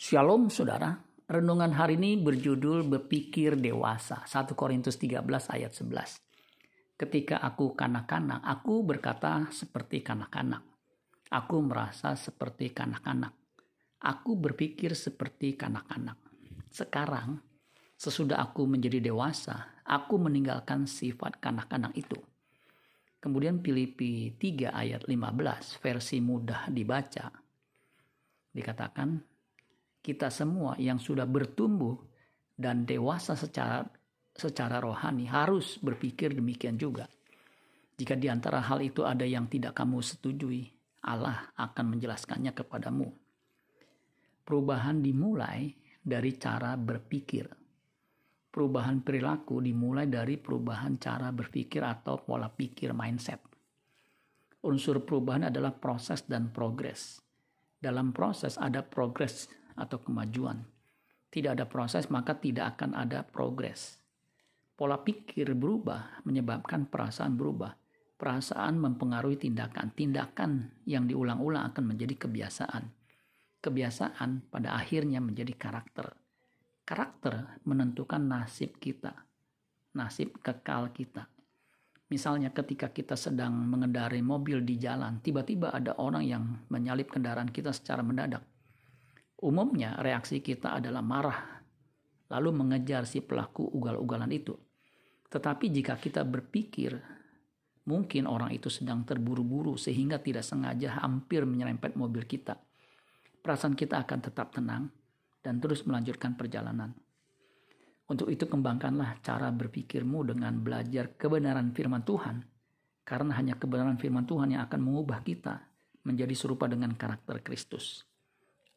Shalom saudara, renungan hari ini berjudul Berpikir Dewasa, 1 Korintus 13 ayat 11. Ketika aku kanak-kanak, aku berkata seperti kanak-kanak. Aku merasa seperti kanak-kanak. Aku berpikir seperti kanak-kanak. Sekarang, sesudah aku menjadi dewasa, aku meninggalkan sifat kanak-kanak itu. Kemudian Filipi 3 ayat 15 versi mudah dibaca. Dikatakan kita semua yang sudah bertumbuh dan dewasa secara secara rohani harus berpikir demikian juga. Jika di antara hal itu ada yang tidak kamu setujui, Allah akan menjelaskannya kepadamu. Perubahan dimulai dari cara berpikir. Perubahan perilaku dimulai dari perubahan cara berpikir atau pola pikir mindset. Unsur perubahan adalah proses dan progres. Dalam proses ada progres atau kemajuan. Tidak ada proses, maka tidak akan ada progres. Pola pikir berubah menyebabkan perasaan berubah. Perasaan mempengaruhi tindakan. Tindakan yang diulang-ulang akan menjadi kebiasaan. Kebiasaan pada akhirnya menjadi karakter. Karakter menentukan nasib kita, nasib kekal kita. Misalnya ketika kita sedang mengendarai mobil di jalan, tiba-tiba ada orang yang menyalip kendaraan kita secara mendadak Umumnya reaksi kita adalah marah, lalu mengejar si pelaku ugal-ugalan itu. Tetapi jika kita berpikir, mungkin orang itu sedang terburu-buru sehingga tidak sengaja hampir menyerempet mobil kita. Perasaan kita akan tetap tenang dan terus melanjutkan perjalanan. Untuk itu kembangkanlah cara berpikirmu dengan belajar kebenaran firman Tuhan. Karena hanya kebenaran firman Tuhan yang akan mengubah kita menjadi serupa dengan karakter Kristus.